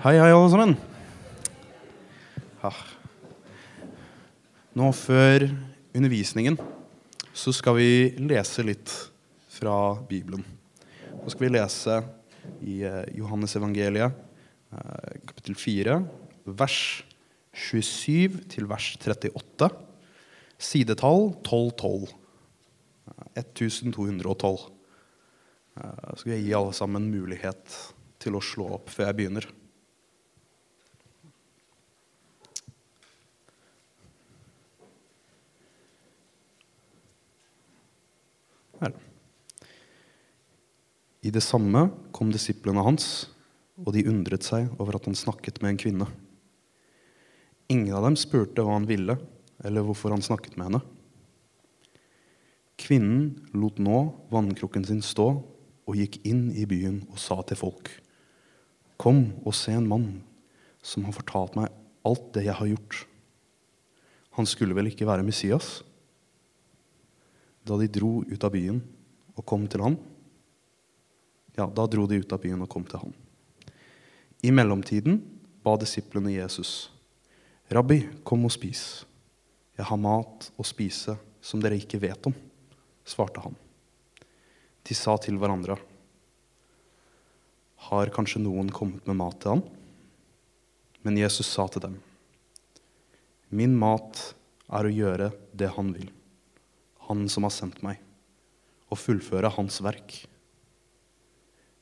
Hei, hei, alle sammen. Ja. Nå før undervisningen så skal vi lese litt fra Bibelen. Nå skal vi lese i eh, Johannes evangeliet, eh, kapittel 4, vers 27 til vers 38. Sidetall 1212. Eh, 1212. Eh, Så skal jeg gi alle sammen mulighet til å slå opp før jeg begynner. I det samme kom disiplene hans, og de undret seg over at han snakket med en kvinne. Ingen av dem spurte hva han ville, eller hvorfor han snakket med henne. Kvinnen lot nå vannkrukken sin stå og gikk inn i byen og sa til folk.: Kom og se en mann som har fortalt meg alt det jeg har gjort. Han skulle vel ikke være Messias? Da de dro ut av byen og kom til han, ja, da dro de ut av byen og kom til ham. I mellomtiden ba disiplene Jesus, Rabbi, kom og spis. Jeg har mat å spise som dere ikke vet om, svarte han. De sa til hverandre, har kanskje noen kommet med mat til han? Men Jesus sa til dem, min mat er å gjøre det han vil, han som har sendt meg, og fullføre hans verk.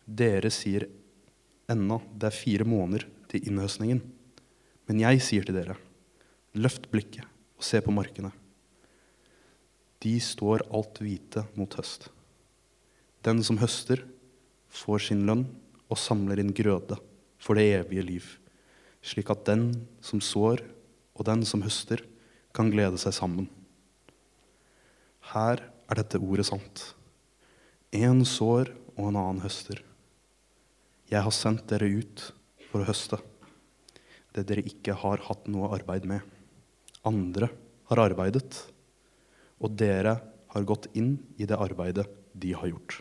Dere sier ennå det er fire måneder til innhøstningen. Men jeg sier til dere, løft blikket og se på markene. De står alt hvite mot høst. Den som høster, får sin lønn og samler inn grøde for det evige liv, slik at den som sår og den som høster, kan glede seg sammen. Her er dette ordet sant. Én sår og en annen høster. Jeg har sendt dere ut for å høste det dere ikke har hatt noe arbeid med. Andre har arbeidet, og dere har gått inn i det arbeidet de har gjort.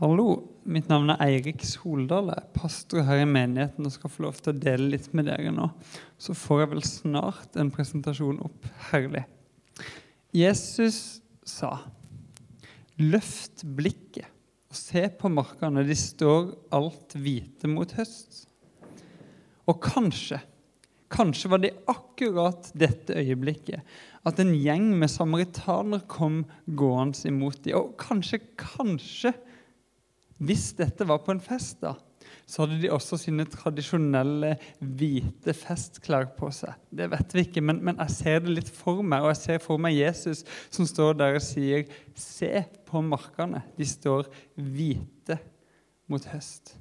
Hallo, mitt navn er Eirik Soldal. Jeg er pastor her i menigheten og skal få lov til å dele litt med dere nå. Så får jeg vel snart en presentasjon opp. Herlig. Jesus sa, løft blikket og se på markene. De står alt hvite mot høst. Og kanskje, kanskje var det akkurat dette øyeblikket at en gjeng med samaritanere kom gående imot dem. Og kanskje, kanskje hvis dette var på en fest, da, så hadde de også sine tradisjonelle hvite festklær på seg. Det vet vi ikke, men, men, jeg ser det litt for meg. Og jeg ser for meg Jesus som står der og sier, 'Se på markene. De står hvite mot høst.'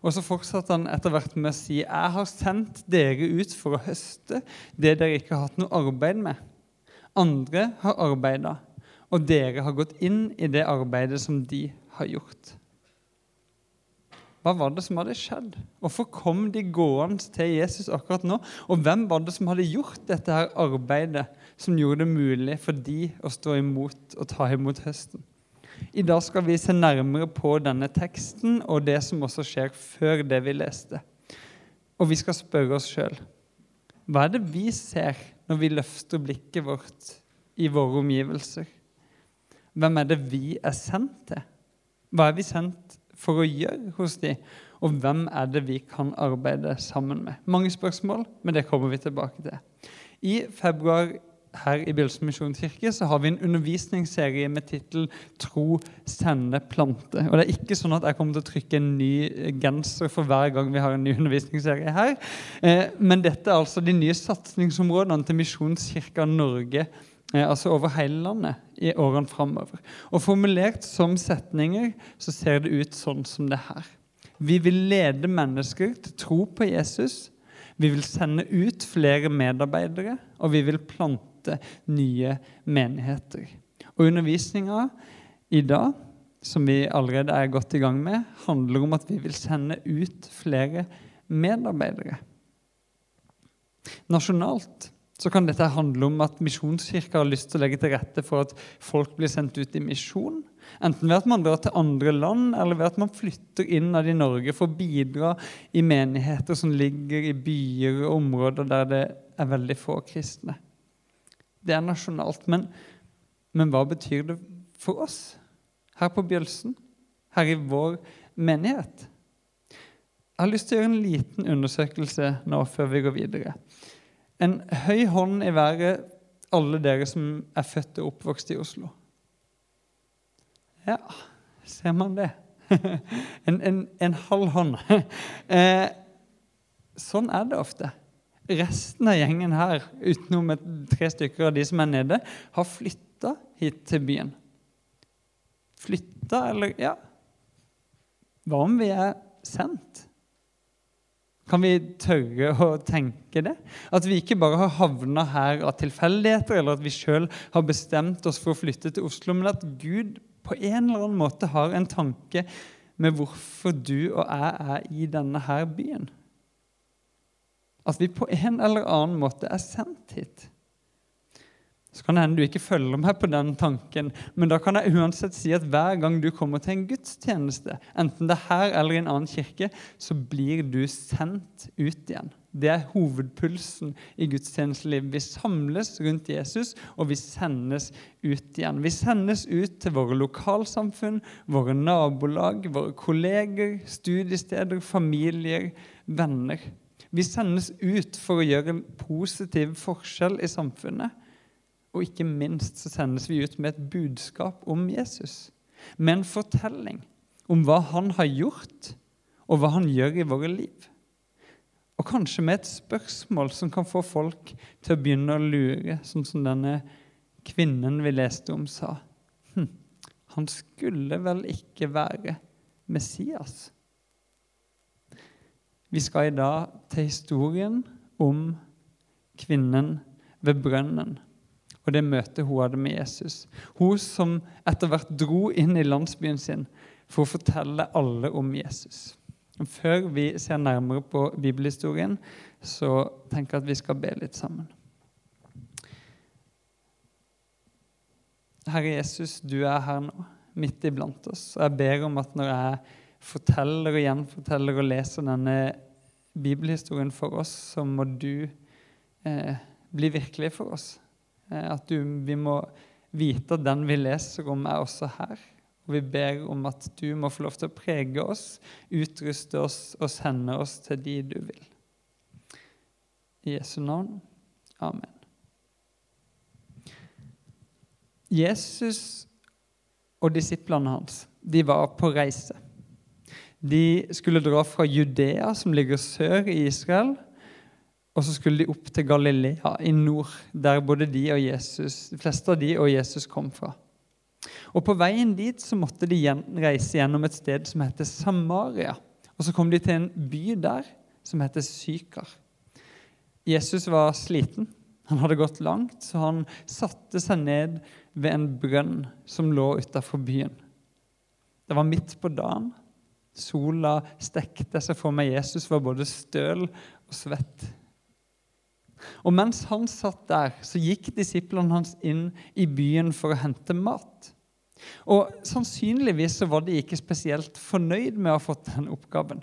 Og så fortsatte han etter hvert med å si, 'Jeg har sendt dere ut for å høste det dere ikke har hatt noe arbeid med.' Andre har arbeida, og dere har gått inn i det arbeidet som de har gjort. Hva var det som hadde skjedd? Hvorfor kom de gående til Jesus akkurat nå? Og hvem var det som hadde gjort dette her arbeidet som gjorde det mulig for de å stå imot og ta imot høsten? I dag skal vi se nærmere på denne teksten og det som også skjer før det vi leste. Og vi skal spørre oss sjøl hva er det vi ser når vi løfter blikket vårt i våre omgivelser? Hvem er det vi er sendt til? Hva er vi sendt for å gjøre hos de? Og hvem er det vi kan arbeide sammen med? Mange spørsmål, men det kommer vi tilbake til. I februar her i Bjølsen misjonskirke så har vi en undervisningsserie med tittel 'Tro, sende, plante'. Og Det er ikke sånn at jeg kommer til å trykke en ny genser for hver gang vi har en ny undervisningsserie her. Eh, men dette er altså de nye satsingsområdene til Misjonskirka Norge altså over hele landet i årene framover. Og formulert som setninger så ser det ut sånn som det her. Vi vil lede mennesker til tro på Jesus. Vi vil sende ut flere medarbeidere, og vi vil plante nye menigheter. Og Undervisninga i dag, som vi allerede er godt i gang med, handler om at vi vil sende ut flere medarbeidere. Nasjonalt så kan dette handle om at Misjonskirka har lyst til å legge til rette for at folk blir sendt ut i misjon. Enten ved at man drar til andre land, eller ved at man flytter innad i Norge for å bidra i menigheter som ligger i byer og områder der det er veldig få kristne. Det er nasjonalt. Men, men hva betyr det for oss her på Bjølsen? Her i vår menighet? Jeg har lyst til å gjøre en liten undersøkelse nå før vi går videre. En høy hånd i været, alle dere som er født og oppvokst i Oslo. Ja, ser man det? en, en, en halv hånd. eh, sånn er det ofte. Resten av gjengen her, utenom et, tre stykker av de som er nede, har flytta hit til byen. Flytta, eller Ja. Hva om vi er sendt? Kan vi tørre å tenke det? At vi ikke bare har havna her av tilfeldigheter, eller at vi sjøl har bestemt oss for å flytte til Oslo, men at Gud på en eller annen måte har en tanke med hvorfor du og jeg er i denne her byen. At vi på en eller annen måte er sendt hit. Så kan det hende du ikke følger meg på den tanken, men da kan jeg uansett si at hver gang du kommer til en gudstjeneste, enten det er her eller i en annen kirke, så blir du sendt ut igjen. Det er hovedpulsen i gudstjenesteliv. Vi samles rundt Jesus, og vi sendes ut igjen. Vi sendes ut til våre lokalsamfunn, våre nabolag, våre kolleger, studiesteder, familier, venner. Vi sendes ut for å gjøre en positiv forskjell i samfunnet. Og ikke minst så sendes vi ut med et budskap om Jesus. Med en fortelling om hva han har gjort, og hva han gjør i våre liv. Og kanskje med et spørsmål som kan få folk til å begynne å lure, sånn som denne kvinnen vi leste om, sa. Hm, han skulle vel ikke være Messias? Vi skal i dag til historien om kvinnen ved brønnen og det møtet hun hadde med Jesus. Hun som etter hvert dro inn i landsbyen sin for å fortelle alle om Jesus. Før vi ser nærmere på bibelhistorien, så tenker jeg at vi skal be litt sammen. Herre Jesus, du er her nå, midt iblant oss. Og jeg ber om at når jeg forteller og gjenforteller og leser denne bibelhistorien for oss, så må du eh, bli virkelig for oss. Eh, at du, vi må vite at den vi leser om, er også her. Og vi ber om at du må få lov til å prege oss, utruste oss og sende oss til de du vil. I Jesu navn. Amen. Jesus og disiplene hans de var på reise. De skulle dra fra Judea, som ligger sør i Israel, og så skulle de opp til Galilea i nord, der både de og Jesus, de fleste av de og Jesus kom fra. Og På veien dit så måtte de reise gjennom et sted som heter Samaria. Og Så kom de til en by der som heter Sykar. Jesus var sliten. Han hadde gått langt, så han satte seg ned ved en brønn som lå utafor byen. Det var midt på dagen. Sola stekte seg for meg. Jesus var både støl og svett. Og mens han satt der, så gikk disiplene hans inn i byen for å hente mat. Og Sannsynligvis så var de ikke spesielt fornøyd med å ha fått den oppgaven.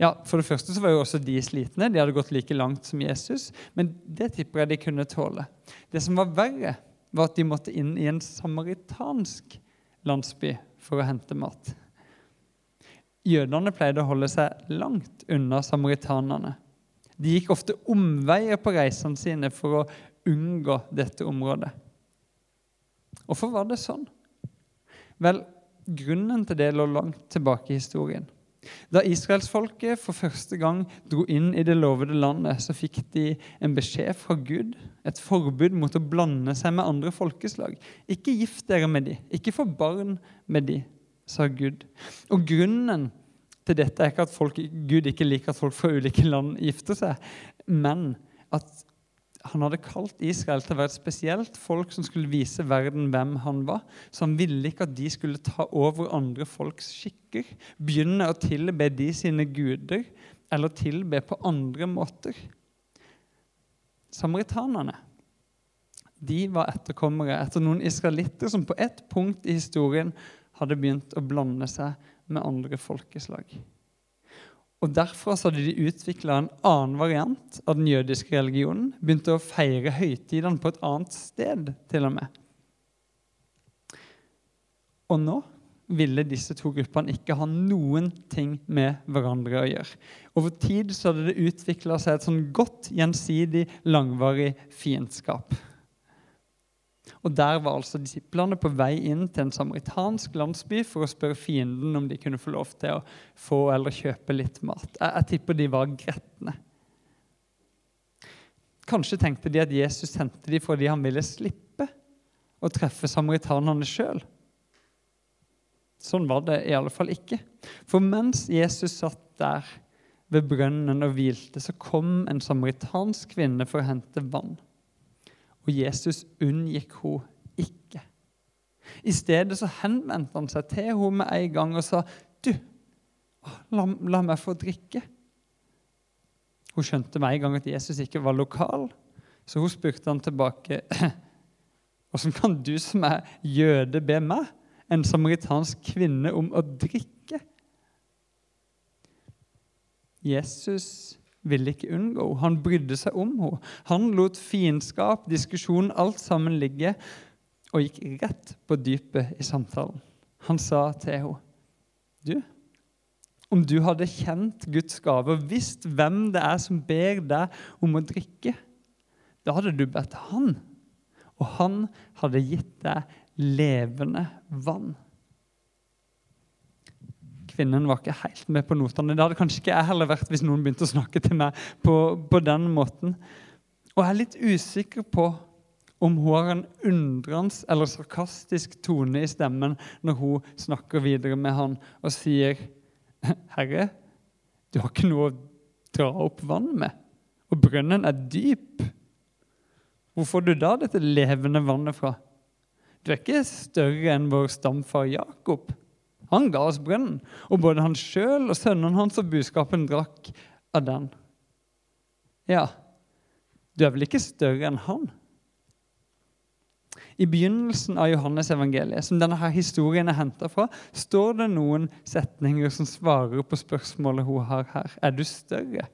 Ja, For det første så var jo også de slitne. De hadde gått like langt som Jesus. Men det tipper jeg de kunne tåle. Det som var verre, var at de måtte inn i en samaritansk landsby for å hente mat. Jødene pleide å holde seg langt unna samaritanerne. De gikk ofte omveier på reisene sine for å unngå dette området. Hvorfor var det sånn? Vel, grunnen til det lå langt tilbake i historien. Da israelsfolket for første gang dro inn i det lovede landet, så fikk de en beskjed fra Gud, et forbud mot å blande seg med andre folkeslag. Ikke gift dere med de, ikke få barn med de, sa Gud. Og grunnen til dette er ikke at folk, Gud ikke liker at folk fra ulike land gifter seg, men at han hadde kalt Israel til å være et spesielt folk som skulle vise verden hvem han var. Så han ville ikke at de skulle ta over andre folks skikker, begynne å tilbe de sine guder, eller tilbe på andre måter. samaritanerne. De var etterkommere etter noen israelitter som på et punkt i historien hadde begynt å blande seg med andre folkeslag. Og Derfra så hadde de utvikla en annen variant av den jødiske religionen. Begynte å feire høytidene på et annet sted, til og med. Og nå ville disse to gruppene ikke ha noen ting med hverandre å gjøre. Over tid så hadde det utvikla seg et sånn godt, gjensidig, langvarig fiendskap. Og Der var altså disiplene på vei inn til en samaritansk landsby for å spørre fienden om de kunne få lov til å få eller kjøpe litt mat. Jeg, jeg tipper de var gretne. Kanskje tenkte de at Jesus sendte dem fordi han ville slippe å treffe samaritanerne sjøl. Sånn var det i alle fall ikke. For mens Jesus satt der ved brønnen og hvilte, så kom en samaritansk kvinne for å hente vann. Og Jesus unngikk hun ikke. I stedet så henvendte han seg til henne med en gang og sa, 'Du, la, la meg få drikke.' Hun skjønte med en gang at Jesus ikke var lokal, så hun spurte han tilbake, 'Åssen kan du som er jøde, be meg, en samaritansk kvinne, om å drikke?' Jesus ville ikke unngå henne. Han brydde seg om henne. Han lot fiendskap, diskusjon, alt sammen ligge og gikk rett på dypet i samtalen. Han sa til henne, 'Du, om du hadde kjent Guds gave og visst hvem det er som ber deg om å drikke, da hadde du bedt Han, og Han hadde gitt deg levende vann.' Kvinnen var ikke helt med på notene. Det hadde kanskje ikke jeg heller vært hvis noen begynte å snakke til meg på, på den måten. Og jeg er litt usikker på om hun har en undrende eller sarkastisk tone i stemmen når hun snakker videre med han og sier, 'Herre, du har ikke noe å dra opp vann med, og brønnen er dyp.' Hvor får du da dette levende vannet fra? Du er ikke større enn vår stamfar Jakob. Han ga oss brønnen, og både han sjøl og sønnen hans og buskapen drakk av den. Ja, du er vel ikke større enn han? I begynnelsen av Johannes evangeliet, som denne her historien er henta fra, står det noen setninger som svarer på spørsmålet hun har her. Er du større?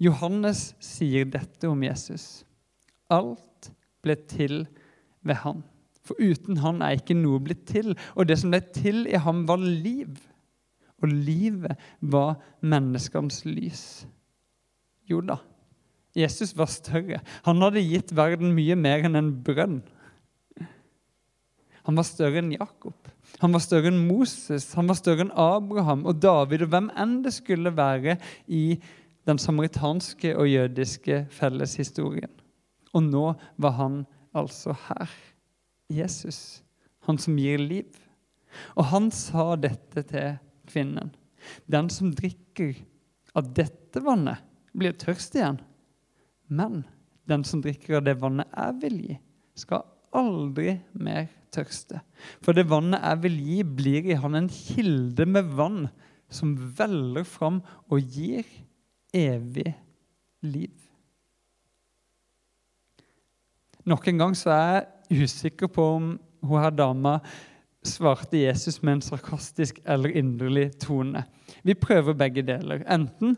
Johannes sier dette om Jesus. Alt ble til ved han. For uten han er ikke noe blitt til. Og det som ble til i ham, var liv. Og livet var menneskenes lys. Jo da, Jesus var større. Han hadde gitt verden mye mer enn en brønn. Han var større enn Jakob. Han var større enn Moses, han var større enn Abraham og David og hvem enn det skulle være i den samaritanske og jødiske felleshistorien. Og nå var han altså her. Jesus, han som gir liv. Og han sa dette til kvinnen. Den som drikker av dette vannet, blir tørst igjen. Men den som drikker av det vannet jeg vil gi, skal aldri mer tørste. For det vannet jeg vil gi, blir i han en kilde med vann som veller fram og gir evig liv. Nok en gang så er usikker på om hun her dama svarte Jesus med en sarkastisk eller inderlig tone. Vi prøver begge deler. Enten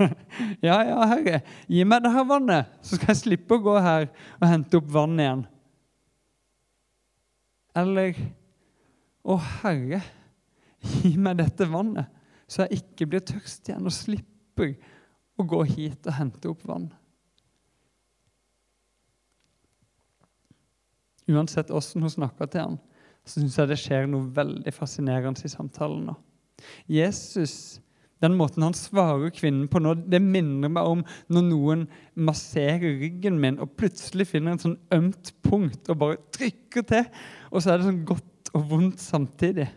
Ja, ja, herre, gi meg det her vannet, så skal jeg slippe å gå her og hente opp vann igjen. Eller Å, Herre, gi meg dette vannet, så jeg ikke blir tørst igjen og slipper å gå hit og hente opp vann. Uansett åssen hun snakker til ham, så syns jeg det skjer noe veldig fascinerende i samtalen. nå. Jesus, den måten han svarer kvinnen på nå, det minner meg om når noen masserer ryggen min og plutselig finner en sånn ømt punkt og bare trykker til. Og så er det sånn godt og vondt samtidig.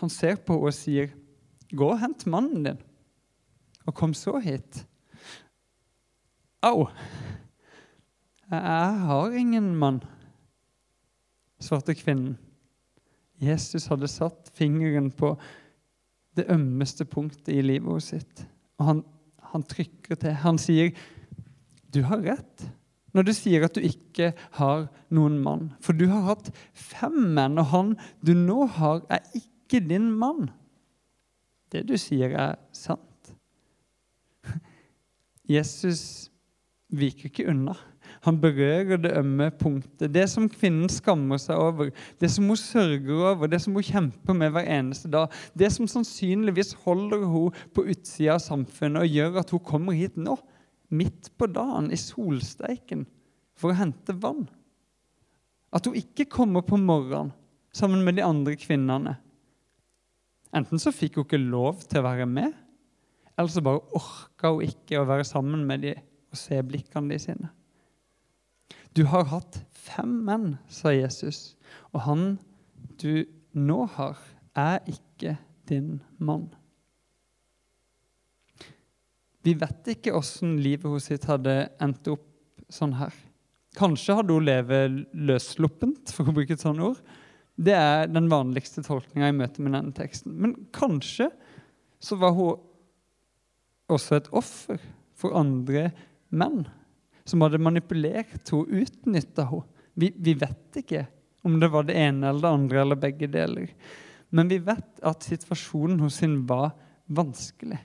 Han ser på henne og sier, 'Gå og hent mannen din, og kom så hit.' Au! Jeg har ingen mann svarte kvinnen. Jesus hadde satt fingeren på det ømmeste punktet i livet sitt. Og han, han trykker til. Han sier, du har rett når du sier at du ikke har noen mann. For du har hatt fem menn, og han du nå har, er ikke din mann. Det du sier, er sant. Jesus viker ikke unna. Han berører det ømme punktet. Det som kvinnen skammer seg over, det som hun sørger over, det som hun kjemper med hver eneste dag, det som sannsynligvis holder hun på utsida av samfunnet og gjør at hun kommer hit nå, midt på dagen i solsteiken for å hente vann. At hun ikke kommer på morgenen sammen med de andre kvinnene. Enten så fikk hun ikke lov til å være med, eller så bare orka hun ikke å være sammen med dem og se blikkene de sine. Du har hatt fem menn, sa Jesus, og han du nå har, er ikke din mann. Vi vet ikke åssen livet hos sitt hadde endt opp sånn her. Kanskje hadde hun levd løssluppent, for å bruke et sånt ord. Det er den vanligste tolkninga i møte med denne teksten. Men kanskje så var hun også et offer for andre menn som hadde manipulert henne, utnytta henne. Vi, vi vet ikke om det var det ene eller det andre eller begge deler. Men vi vet at situasjonen hos henne var vanskelig.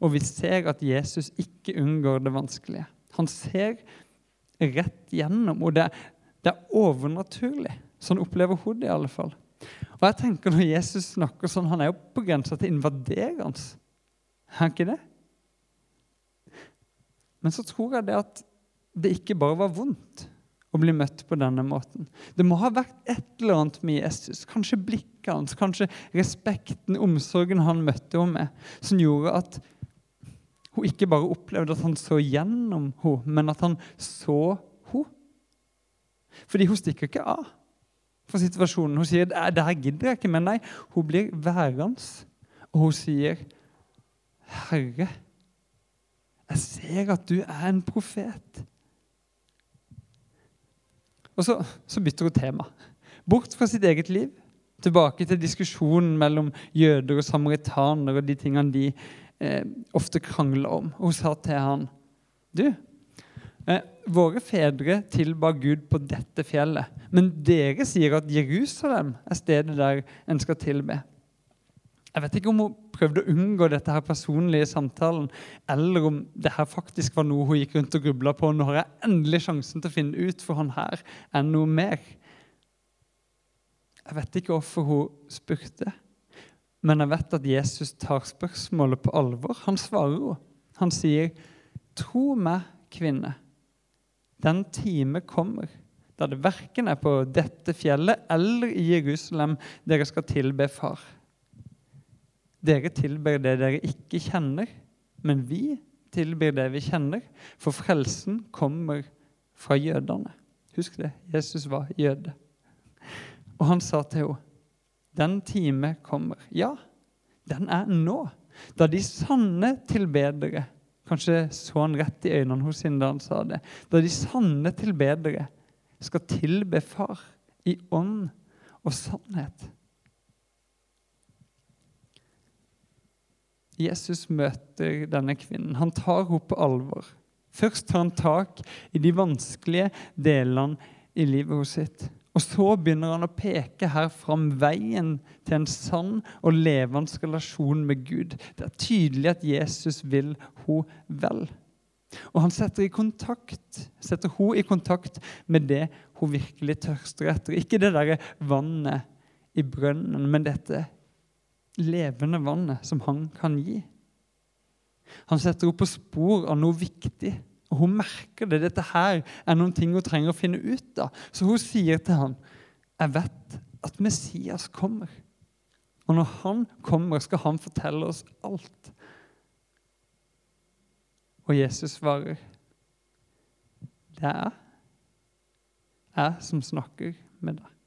Og vi ser at Jesus ikke unngår det vanskelige. Han ser rett gjennom, og det, det er overnaturlig. Sånn opplever hun det i alle fall. Og jeg tenker Når Jesus snakker sånn, han er jo på grensa til invaderende. Er han ikke det? Men så tror jeg det at det ikke bare var vondt å bli møtt på denne måten. Det må ha vært et eller annet med Jesus, kanskje blikket hans, kanskje respekten, omsorgen han møtte henne med, som gjorde at hun ikke bare opplevde at han så gjennom henne, men at han så henne. Fordi hun stikker ikke av fra situasjonen. Hun sier det her gidder jeg ikke, men nei, hun blir værende. Og hun sier, 'Herre, jeg ser at du er en profet.' Og så, så bytter hun tema. Bort fra sitt eget liv, tilbake til diskusjonen mellom jøder og samaritanere og de tingene de eh, ofte krangler om. Hun sa til han, du, eh, våre fedre tilba Gud på dette fjellet, men dere sier at Jerusalem er stedet der en skal tilbe. Jeg vet ikke om hun prøvde å unngå dette her personlige samtalen, eller om det her faktisk var noe hun gikk rundt og grubla på. Nå har jeg endelig sjansen til å finne ut for han her er noe mer. Jeg vet ikke hvorfor hun spurte, men jeg vet at Jesus tar spørsmålet på alvor. Han svarer henne. Han sier, 'Tro meg, kvinne, den time kommer' da det verken er på dette fjellet eller i Jerusalem dere skal tilbe Far. Dere tilber det dere ikke kjenner, men vi tilber det vi kjenner, for frelsen kommer fra jødene. Husk det. Jesus var jøde. Og han sa til henne, 'Den time kommer.' Ja, den er nå. Da de sanne tilbedere Kanskje så han rett i øynene hos henne da han sa det. Da de sanne tilbedere skal tilbe Far i ånd og sannhet. Jesus møter denne kvinnen. Han tar henne på alvor. Først tar han tak i de vanskelige delene i livet hos sitt. Og så begynner han å peke her fram veien til en sann og levende relasjon med Gud. Det er tydelig at Jesus vil henne vel. Og han setter, i kontakt, setter henne i kontakt med det hun virkelig tørster etter. Ikke det derre vannet i brønnen, men dette levende vannet som han kan gi. Han setter henne på spor av noe viktig, og hun merker det. Dette her er noen ting hun trenger å finne ut av. Så hun sier til han, 'Jeg vet at Messias kommer.' Og når han kommer, skal han fortelle oss alt. Og Jesus svarer, 'Det er jeg som snakker med deg.'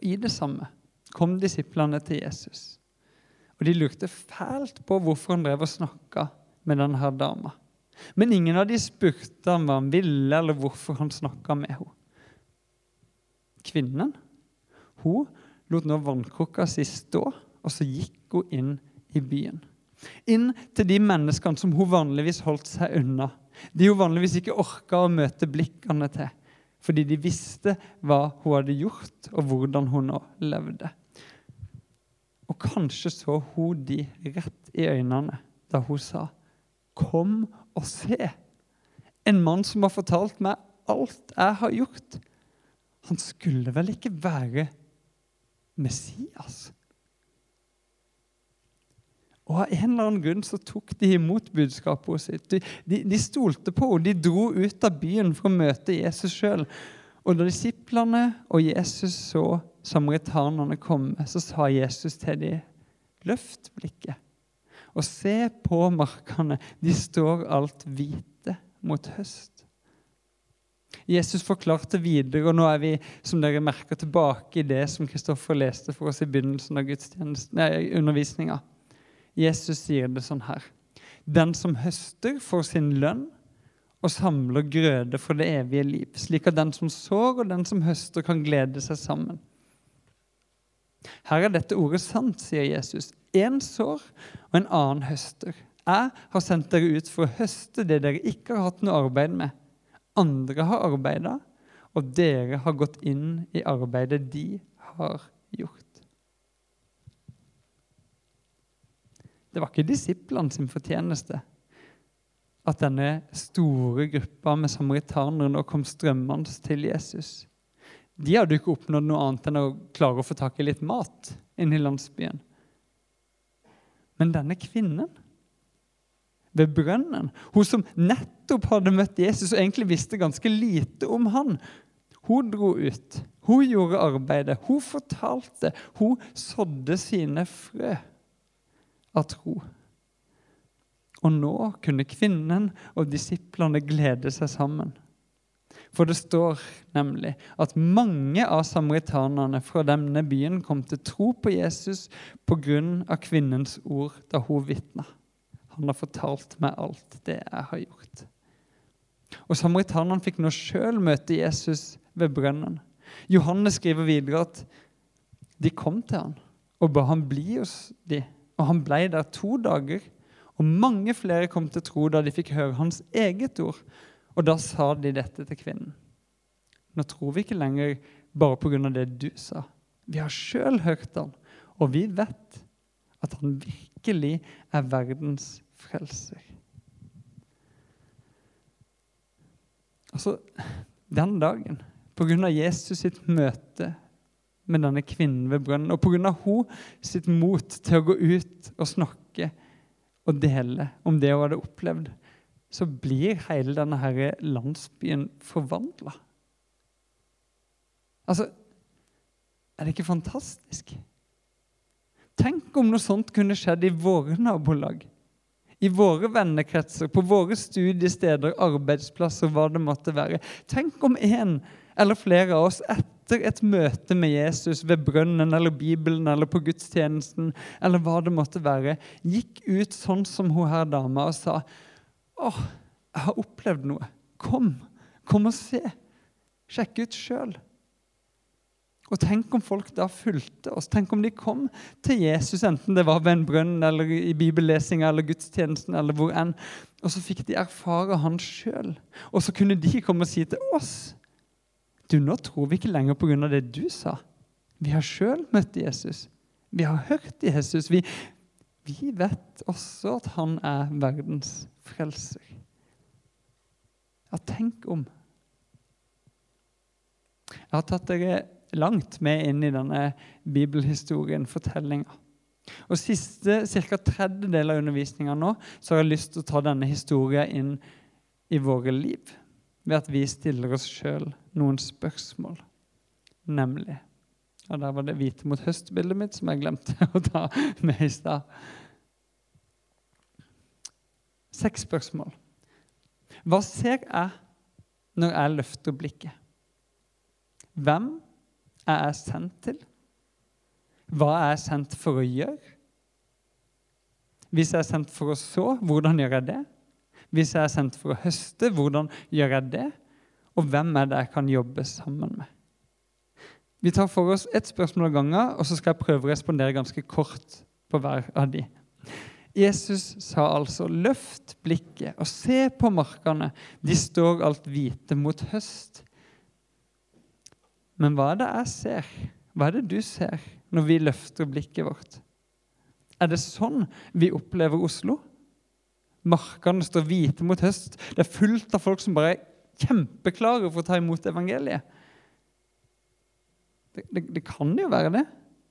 Og i det samme kom disiplene til Jesus. Og de lurte fælt på hvorfor han drev og snakka med denne dama. Men ingen av de spurte ham hva han ville, eller hvorfor han snakka med henne. Kvinnen hun lot nå vannkrukka si stå, og så gikk hun inn i byen. Inn til de menneskene som hun vanligvis holdt seg unna. De hun vanligvis ikke orka å møte blikkene til. Fordi de visste hva hun hadde gjort, og hvordan hun nå levde. Og kanskje så hun de rett i øynene da hun sa, 'Kom og se'. En mann som har fortalt meg alt jeg har gjort. Han skulle vel ikke være Messias? Og Av en eller annen grunn så tok de imot budskapet sitt. De, de, de stolte på henne. De dro ut av byen for å møte Jesus sjøl. Og da disiplene og Jesus så samaritanerne komme, så sa Jesus til dem, løft blikket og se på markene. De står alt hvite mot høst. Jesus forklarte videre, og nå er vi som dere merker, tilbake i det som Kristoffer leste for oss i begynnelsen av undervisninga. Jesus sier det sånn her. Den som høster, får sin lønn og samler grøde for det evige liv, slik at den som sår og den som høster, kan glede seg sammen. Her er dette ordet sant, sier Jesus. Én sår, og en annen høster. Jeg har sendt dere ut for å høste det dere ikke har hatt noe arbeid med. Andre har arbeida, og dere har gått inn i arbeidet de har gjort. Det var ikke disiplene sin fortjeneste at denne store gruppa med samaritanere nå kom strømmende til Jesus. De hadde ikke oppnådd noe annet enn å klare å få tak i litt mat inne i landsbyen. Men denne kvinnen ved brønnen, hun som nettopp hadde møtt Jesus og egentlig visste ganske lite om han, hun dro ut. Hun gjorde arbeidet. Hun fortalte. Hun sådde sine frø av tro. Og nå kunne kvinnen og disiplene glede seg sammen. For det står nemlig at mange av samaritanerne fra denne byen kom til tro på Jesus pga. kvinnens ord da hun vitna. Han har fortalt meg alt det jeg har gjort. Og Samaritanerne fikk nå sjøl møte Jesus ved brønnen. Johannes skriver videre at de kom til han og ba han bli hos dem. Og han ble der to dager. Og mange flere kom til tro da de fikk høre hans eget ord. Og da sa de dette til kvinnen. Nå tror vi ikke lenger bare pga. det du sa. Vi har sjøl hørt han, og vi vet at han virkelig er verdens frelser. Altså, den dagen, pga. Jesus sitt møte med denne kvinnen ved brønnen. Og pga. hun sitt mot til å gå ut og snakke og dele om det hun hadde opplevd, så blir hele denne her landsbyen forvandla. Altså Er det ikke fantastisk? Tenk om noe sånt kunne skjedd i våre nabolag. I våre vennekretser, på våre studiesteder, arbeidsplasser, hva det måtte være. Tenk om en eller flere av oss etter etter et møte med Jesus ved brønnen eller Bibelen eller på gudstjenesten, eller hva det måtte være, gikk ut sånn som hun her dama og sa Å, jeg har opplevd noe. Kom. Kom og se. Sjekk ut sjøl. Og tenk om folk da fulgte oss. Tenk om de kom til Jesus, enten det var ved en brønn eller i bibellesinga eller gudstjenesten eller hvor enn. Og så fikk de erfare han sjøl. Og så kunne de komme og si til oss du, nå tror vi ikke lenger pga. det du sa. Vi har sjøl møtt Jesus. Vi har hørt Jesus. Vi, vi vet også at han er verdens frelser. Ja, tenk om. Jeg har tatt dere langt med inn i denne bibelhistorien, fortellinga. Og Siste ca. tredjedel av undervisninga nå så har jeg lyst til å ta denne historien inn i våre liv ved at vi stiller oss sjøl noen spørsmål. Nemlig Og der var det hvite mot høst-bildet mitt som jeg glemte å ta med i stad. Seks spørsmål. Hva ser jeg når jeg løfter blikket? Hvem er jeg sendt til? Hva er jeg sendt for å gjøre? Hvis jeg er sendt for å så, hvordan gjør jeg det? Hvis jeg er sendt for å høste, hvordan gjør jeg det? Og hvem er det jeg kan jobbe sammen med? Vi tar for oss ett spørsmål av gangen, og så skal jeg prøve å respondere ganske kort på hver av de. Jesus sa altså 'løft blikket og se på markene'. De står alt hvite mot høst. Men hva er det jeg ser? Hva er det du ser når vi løfter blikket vårt? Er det sånn vi opplever Oslo? Markene står hvite mot høst. Det er fullt av folk som bare er kjempeklare for å ta imot evangeliet. Det, det, det kan jo være det.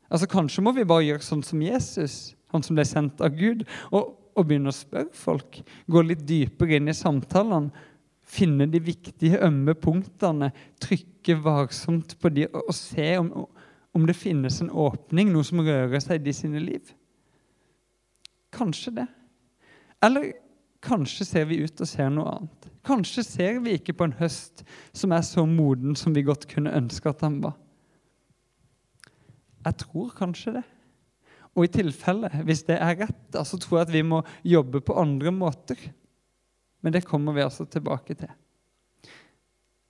Altså Kanskje må vi bare gjøre sånn som Jesus, han som ble sendt av Gud, og, og begynne å spørre folk. Gå litt dypere inn i samtalene. Finne de viktige, ømme punktene. Trykke varsomt på de og, og se om, om, det finnes en åpning, noe som rører seg i de sine liv. Kanskje det. Eller kanskje ser vi ut og ser noe annet. Kanskje ser vi ikke på en høst som er så moden som vi godt kunne ønske at den var. Jeg tror kanskje det. Og i tilfelle, hvis det er rett, så tror jeg at vi må jobbe på andre måter. Men det kommer vi altså tilbake til.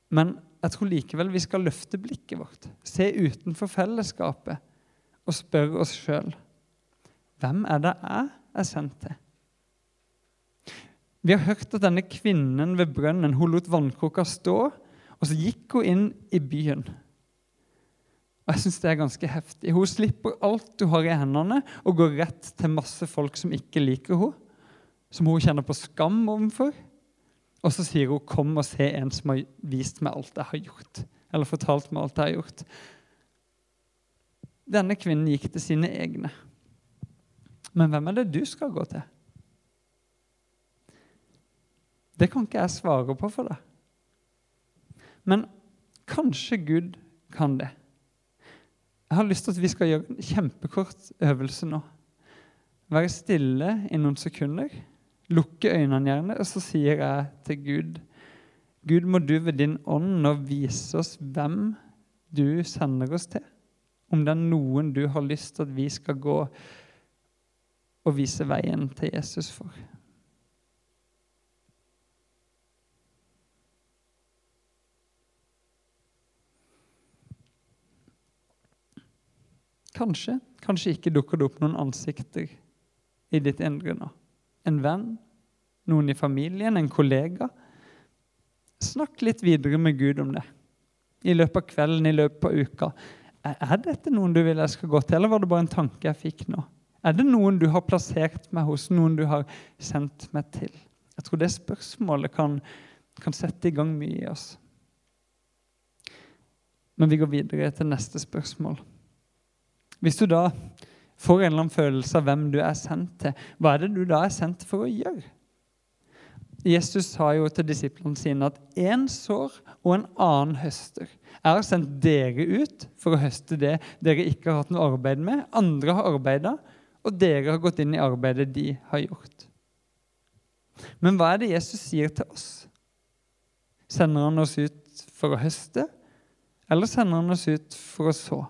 Men jeg tror likevel vi skal løfte blikket vårt, se utenfor fellesskapet og spørre oss sjøl hvem er det jeg er sendt til? Vi har hørt at denne kvinnen ved brønnen hun lot vannkroka stå, og så gikk hun inn i byen. Og jeg synes det er ganske heftig. Hun slipper alt hun har i hendene, og går rett til masse folk som ikke liker henne, som hun kjenner på skam overfor. Og så sier hun 'Kom og se en som har vist meg alt jeg har gjort'. Eller fortalt meg alt jeg har gjort. Denne kvinnen gikk til sine egne. Men hvem er det du skal gå til? Det kan ikke jeg svare på for deg. Men kanskje Gud kan det. Jeg har lyst til at vi skal gjøre en kjempekort øvelse nå. Være stille i noen sekunder. Lukke øynene gjerne, og så sier jeg til Gud Gud, må du ved din ånd nå vise oss hvem du sender oss til. Om det er noen du har lyst til at vi skal gå og vise veien til Jesus for. Kanskje, kanskje ikke dukker det opp noen ansikter i ditt indre nå. En venn, noen i familien, en kollega. Snakk litt videre med Gud om det. I løpet av kvelden, i løpet av uka. Er dette noen du vil jeg skal gå til, eller var det bare en tanke jeg fikk nå? Er det noen du har plassert meg hos, noen du har sendt meg til? Jeg tror det spørsmålet kan, kan sette i gang mye i oss. Men vi går videre til neste spørsmål. Hvis du da får en eller annen følelse av hvem du er sendt til, hva er det du da er sendt for å gjøre? Jesus sa jo til disiplene sine at én sår og en annen høster. Jeg har sendt dere ut for å høste det dere ikke har hatt noe arbeid med. Andre har arbeida, og dere har gått inn i arbeidet de har gjort. Men hva er det Jesus sier til oss? Sender han oss ut for å høste, eller sender han oss ut for å så?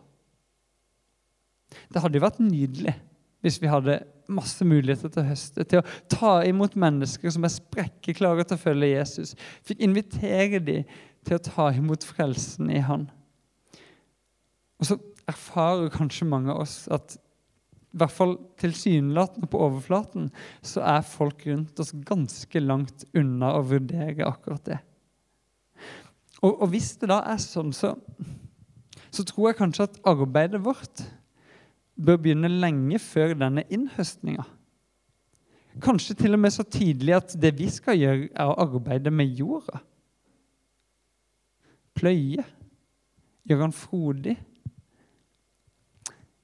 Det hadde jo vært nydelig hvis vi hadde masse muligheter til å høste, til å ta imot mennesker som er sprekkeklare til å følge Jesus. Fikk invitere dem til å ta imot frelsen i Han. Og så erfarer kanskje mange av oss at i hvert fall tilsynelatende på overflaten, så er folk rundt oss ganske langt unna å vurdere akkurat det. Og, og hvis det da er sånn, så, så tror jeg kanskje at arbeidet vårt bør begynne lenge før denne innhøstninga. Kanskje til og med så tidlig at det vi skal gjøre, er å arbeide med jorda. Pløye. Gjøre den frodig.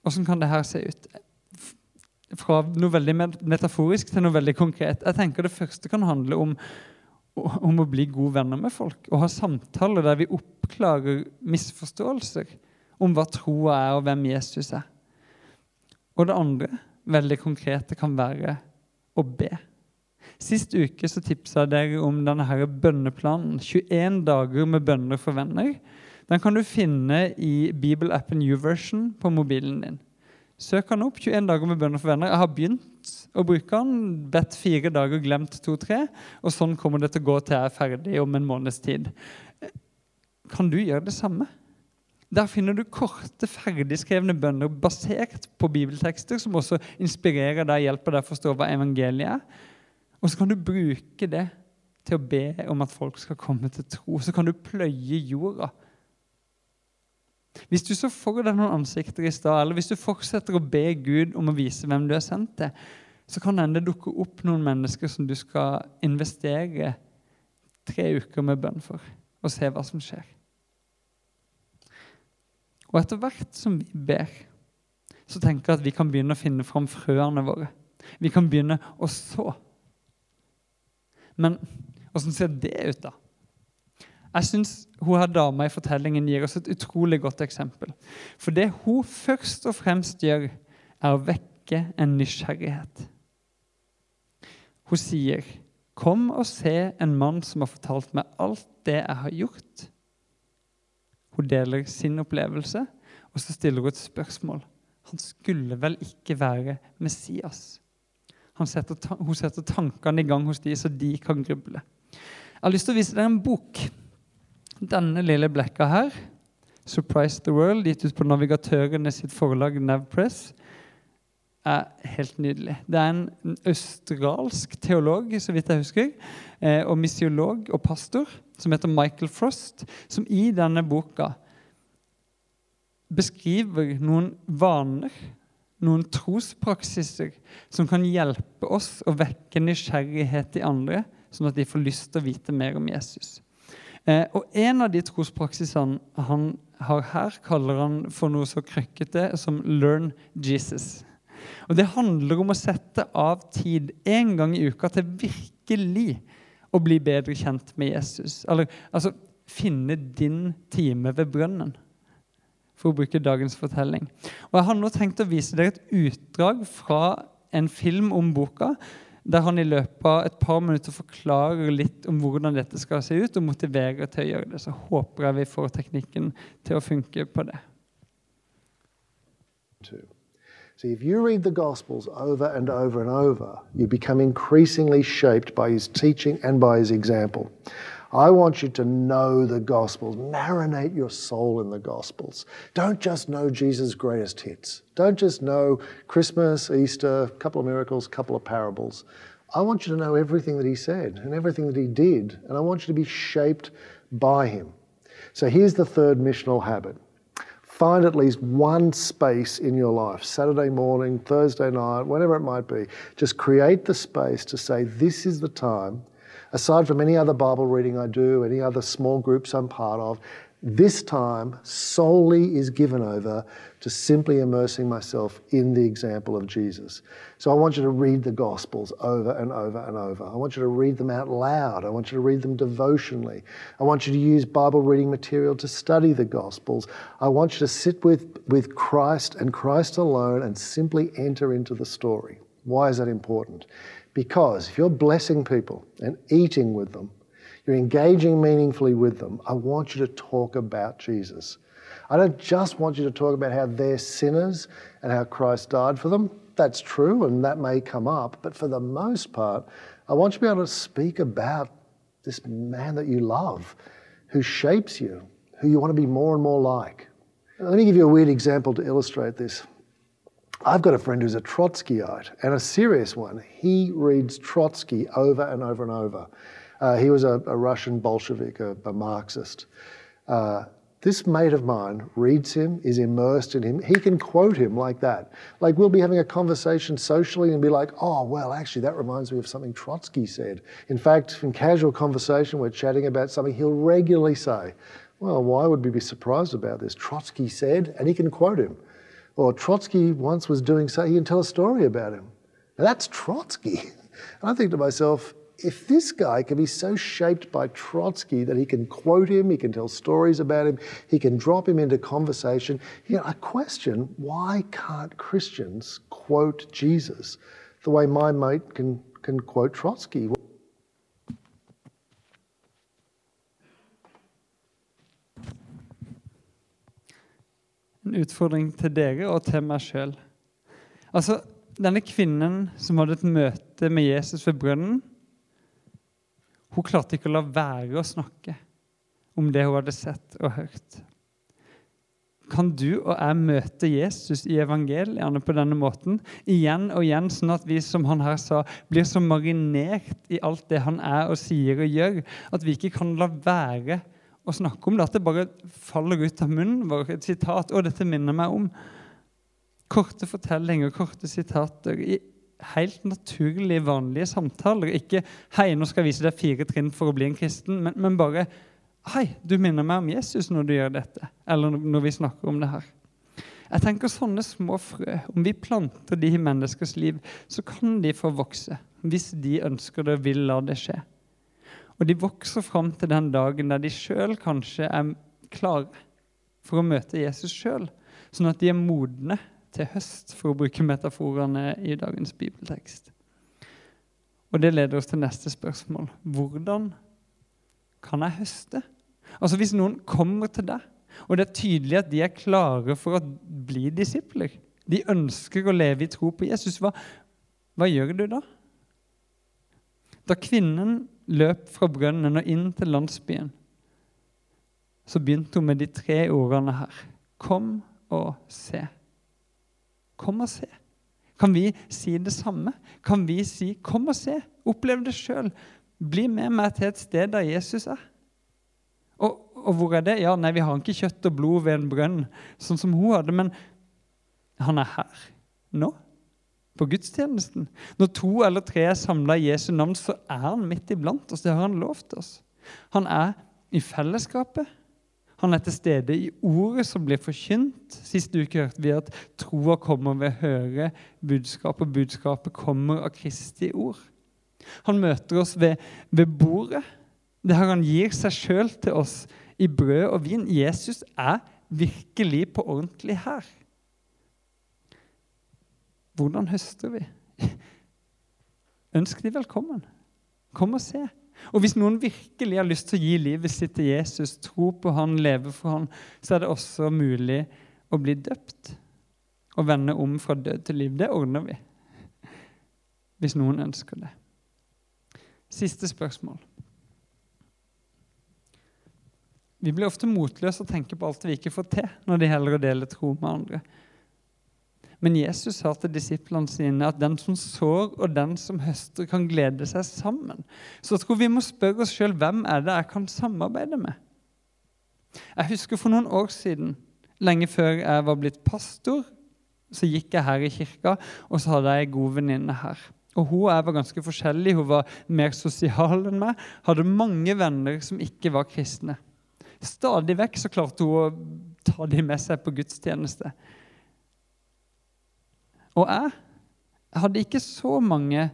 Åssen kan det her se ut? Fra noe veldig metaforisk til noe veldig konkret. Jeg tenker Det første kan handle om, om å bli gode venner med folk. Og ha samtaler der vi oppklarer misforståelser om hva troa er, og hvem Jesus er. Og det andre, veldig konkrete, kan være å be. Sist uke så tipsa jeg dere om denne her bønneplanen. 21 dager med bønner for venner. Den kan du finne i bibelappen YouVersion på mobilen din. Søk den opp. 21 dager med bønner for venner. Jeg har begynt å bruke den. Bedt fire dager, glemt to-tre. Og sånn kommer det til å gå til jeg er ferdig om en måneds tid. Kan du gjøre det samme? Der finner du korte, ferdigskrevne bønner basert på bibeltekster, som også inspirerer deg hjelper deg å forstå hva evangeliet er. Og så kan du bruke det til å be om at folk skal komme til tro. Så kan du pløye jorda. Hvis du så for deg noen ansikter i stad, eller hvis du fortsetter å be Gud om å vise hvem du er sendt til, så kan det dukke opp noen mennesker som du skal investere tre uker med bønn for, og se hva som skjer. Og etter hvert som vi ber, så tenker jeg at vi kan begynne å finne fram frøene våre. Vi kan begynne å så. Men åssen ser det ut, da? Jeg syns hun her dama i fortellingen gir oss et utrolig godt eksempel. For det hun først og fremst gjør, er å vekke en nysgjerrighet. Hun sier, 'Kom og se en mann som har fortalt meg alt det jeg har gjort.' Hun deler sin opplevelse, og så stiller hun et spørsmål. Han skulle vel ikke være Messias? Setter, hun setter tankene i gang hos de, så de kan gruble. Jeg har lyst til å vise dere en bok. Denne lille blekka her, 'Surprise the World', gitt ut på Navigatørene sitt forlag Navpress, er helt nydelig. Det er en australsk teolog, så vidt jeg husker, eh, og misiolog og pastor som heter Michael Frost, som i denne boka beskriver noen vaner, noen trospraksiser, som kan hjelpe oss å vekke nysgjerrighet i andre, sånn at de får lyst til å vite mer om Jesus. Eh, og En av de trospraksisene han har her, kaller han for noe så krøkkete som 'learn Jesus'. Og Det handler om å sette av tid en gang i uka til virkelig å bli bedre kjent med Jesus. Eller altså finne din time ved brønnen, for å bruke dagens fortelling. Og Jeg har nå tenkt å vise dere et utdrag fra en film om boka, der han i løpet av et par minutter forklarer litt om hvordan dette skal se ut, og motiverer til å gjøre det. Så håper jeg vi får teknikken til å funke på det. Two. See, if you read the Gospels over and over and over, you become increasingly shaped by his teaching and by his example. I want you to know the Gospels. Marinate your soul in the Gospels. Don't just know Jesus' greatest hits. Don't just know Christmas, Easter, a couple of miracles, a couple of parables. I want you to know everything that he said and everything that he did, and I want you to be shaped by him. So here's the third missional habit Find at least one space in your life, Saturday morning, Thursday night, whatever it might be. Just create the space to say, This is the time. Aside from any other Bible reading I do, any other small groups I'm part of, this time solely is given over to simply immersing myself in the example of Jesus. So I want you to read the Gospels over and over and over. I want you to read them out loud. I want you to read them devotionally. I want you to use Bible reading material to study the Gospels. I want you to sit with, with Christ and Christ alone and simply enter into the story. Why is that important? Because if you're blessing people and eating with them, you're engaging meaningfully with them, I want you to talk about Jesus. I don't just want you to talk about how they're sinners and how Christ died for them. That's true, and that may come up. But for the most part, I want you to be able to speak about this man that you love, who shapes you, who you want to be more and more like. Let me give you a weird example to illustrate this. I've got a friend who's a Trotskyite and a serious one. He reads Trotsky over and over and over. Uh, he was a, a, Russian Bolshevik, a, a Marxist. Uh, this mate of mine reads him, is immersed in him. He can quote him like that. Like we'll be having a conversation socially and be like, oh, well, actually, that reminds me of something Trotsky said. In fact, in casual conversation, we're chatting about something he'll regularly say. Well, why would we be surprised about this? Trotsky said, and he can quote him. Or Trotsky once was doing so, he can tell a story about him. Now, that's Trotsky. And I think to myself, if this guy can be so shaped by Trotsky that he can quote him, he can tell stories about him, he can drop him into conversation, you know, I question why can't Christians quote Jesus the way my mate can, can quote Trotsky? Utfordring til dere og til meg sjøl. Altså, denne kvinnen som hadde et møte med Jesus ved brønnen, hun klarte ikke å la være å snakke om det hun hadde sett og hørt. kan du og jeg møte Jesus i evangeliene på denne måten igjen og igjen, sånn at vi som han her sa, blir så marinert i alt det han er og sier og gjør, at vi ikke kan la være å snakke om det. At det bare faller ut av munnen vår. Et sitat. Og dette minner meg om korte fortellinger, korte sitater i helt naturlige, vanlige samtaler. Ikke 'Hei, nå skal jeg vise deg fire trinn for å bli en kristen', men, men bare Hei, du minner meg om Jesus når du gjør dette. Eller når vi snakker om det her. Jeg tenker Sånne små frø, om vi planter de i menneskers liv, så kan de få vokse. Hvis de ønsker det og vil la det skje. Og de vokser fram til den dagen der de sjøl kanskje er klare for å møte Jesus sjøl. Sånn at de er modne til høst, for å bruke metaforene i dagens bibeltekst. Og det leder oss til neste spørsmål. Hvordan kan jeg høste? Altså Hvis noen kommer til deg, og det er tydelig at de er klare for å bli disipler De ønsker å leve i tro på Jesus. Hva, hva gjør du da? Da kvinnen løp fra brønnen og inn til landsbyen, så begynte hun med de tre ordene her. Kom og se. Kom og se. Kan vi si det samme? Kan vi si 'kom og se'? Opplev det sjøl. Bli med meg til et sted der Jesus er. Og, og, hvor er det? Ja, nei, Vi har ikke kjøtt og blod ved en brønn, sånn som hun hadde, men han er her nå. På gudstjenesten. Når to eller tre er samla i Jesu navn, så er han midt iblant oss. Det har han lovt oss. Han er i fellesskapet. Han er til stede i ordet som blir forkynt. Sist uke hørte vi at troa kommer ved å høre budskapet, og budskapet kommer av Kristi ord. Han møter oss ved, ved bordet. Det her Han gir seg sjøl til oss i brød og vin. Jesus er virkelig på ordentlig her. Hvordan høster vi? Ønsk de velkommen. Kom og se. Og Hvis noen virkelig har lyst til å gi livet sitt til Jesus, tro på han, leve for han, så er det også mulig å bli døpt og vende om fra død til liv. Det ordner vi, hvis noen ønsker det. Siste spørsmål. Vi blir ofte motløse og tenker på alt vi ikke får til, når de heller dele tro med andre. Men Jesus sa til disiplene sine at den som sår og den som høster, kan glede seg sammen. Så jeg tror vi må spørre oss sjøl hvem er det jeg kan samarbeide med. Jeg husker for noen år siden, lenge før jeg var blitt pastor, så gikk jeg her i kirka, og så hadde jeg ei god venninne her. Og Hun og jeg var ganske forskjellige. Hun var mer sosial enn meg, hadde mange venner som ikke var kristne. Stadig vekk så klarte hun å ta dem med seg på gudstjeneste. Og jeg hadde ikke så mange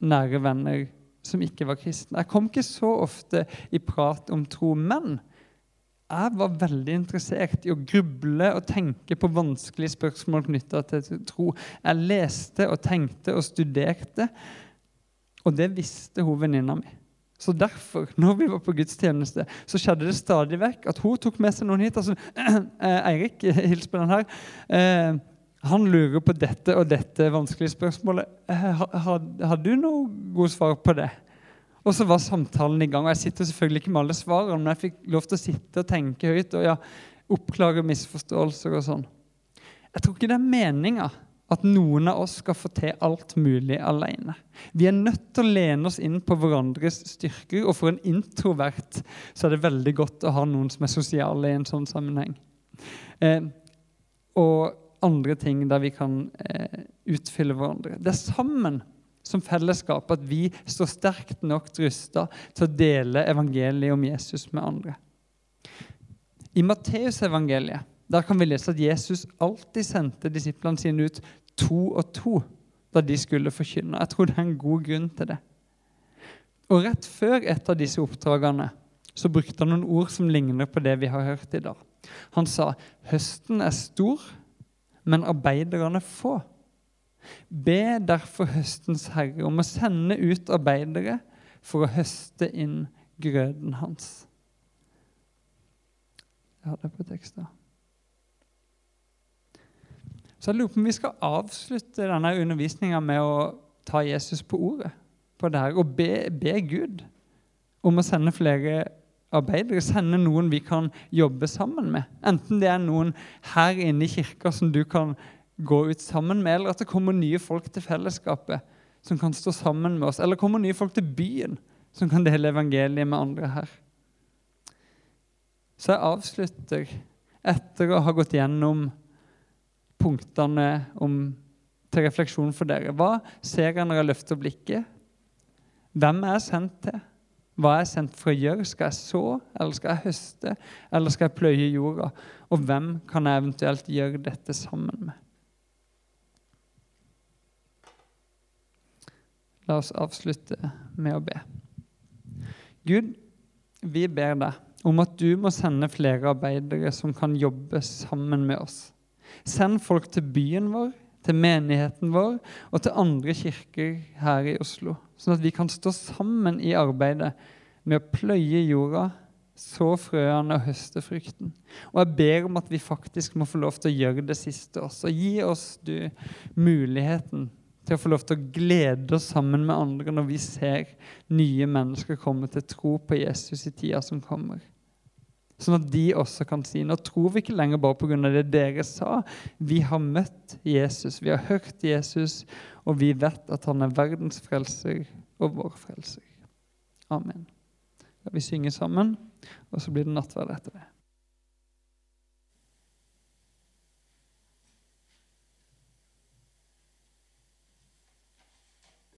nære venner som ikke var kristne. Jeg kom ikke så ofte i prat om tro. Men jeg var veldig interessert i å gruble og tenke på vanskelige spørsmål knytta til tro. Jeg leste og tenkte og studerte, og det visste hun venninna mi. Så derfor, når vi var på gudstjeneste, så skjedde det stadig vekk at hun tok med seg noen hit. altså, eh, Eirik, hils på den her. Eh, han lurer på dette og dette vanskelige spørsmålet. Eh, har, har, du noe gode svar på det? Og så var samtalen i gang. og Jeg sitter selvfølgelig ikke med alle svarene, men jeg fikk lov til å sitte og tenke høyt og ja, oppklare misforståelser og sånn. Jeg tror ikke det er meninga at noen av oss skal få til alt mulig alene. Vi er nødt til å lene oss inn på hverandres styrker, og for en introvert så er det veldig godt å ha noen som er sosiale i en sånn sammenheng. Eh, og andre ting der vi kan eh, utfylle hverandre. Det er sammen som fellesskap at vi står sterkt nok rusta til å dele evangeliet om Jesus med andre. I Matteusevangeliet der kan vi lese at Jesus alltid sendte disiplene sine ut to og to da de skulle forkynne. Jeg tror det er en god grunn til det. Og Rett før et av disse oppdragene så brukte han noen ord som ligner på det vi har hørt i dag. Han sa høsten er stor, men arbeiderne få. Be derfor høstens herre om å sende ut arbeidere for å høste inn grøden hans. Jeg har det på teksten. Så jeg lurer på om vi skal avslutte denne undervisninga med å ta Jesus på ordet på det her, og be, be, Gud om å sende flere arbeidere. Sende noen vi kan jobbe sammen med. Enten det er noen her inne i kirka som du kan gå ut sammen med, eller at det kommer nye folk til fellesskapet som kan stå sammen med oss, eller kommer nye folk til byen som kan dele evangeliet med andre her. Så jeg avslutter etter å ha gått gjennom punktene om, til refleksjon for dere. Hva ser jeg når jeg løfter blikket? Hvem er jeg sendt til? Hva er jeg sendt for å gjøre? Skal jeg så, eller skal jeg høste, eller skal jeg pløye jorda? Og hvem kan jeg eventuelt gjøre dette sammen med? La oss avslutte med å be. Gud, vi ber deg om at du må sende flere arbeidere som kan jobbe sammen med oss. Send folk til byen vår, til menigheten vår og til andre kirker her i Oslo, sånn at vi kan stå sammen i arbeidet med å pløye jorda, så frøene og høste frukten. Og jeg ber om at vi faktisk må få lov til å gjøre det siste også. Gi oss du muligheten til å få lov til å glede oss sammen med andre når vi ser nye mennesker komme til tro på Jesus i tida som kommer. Sånn at de også kan si nå tror vi ikke lenger bare pga. det dere sa. Vi har møtt Jesus, vi har hørt Jesus, og vi vet at han er verdens frelser og vår frelser. Amen. Da vi synger sammen, og så blir det nattverd etter det.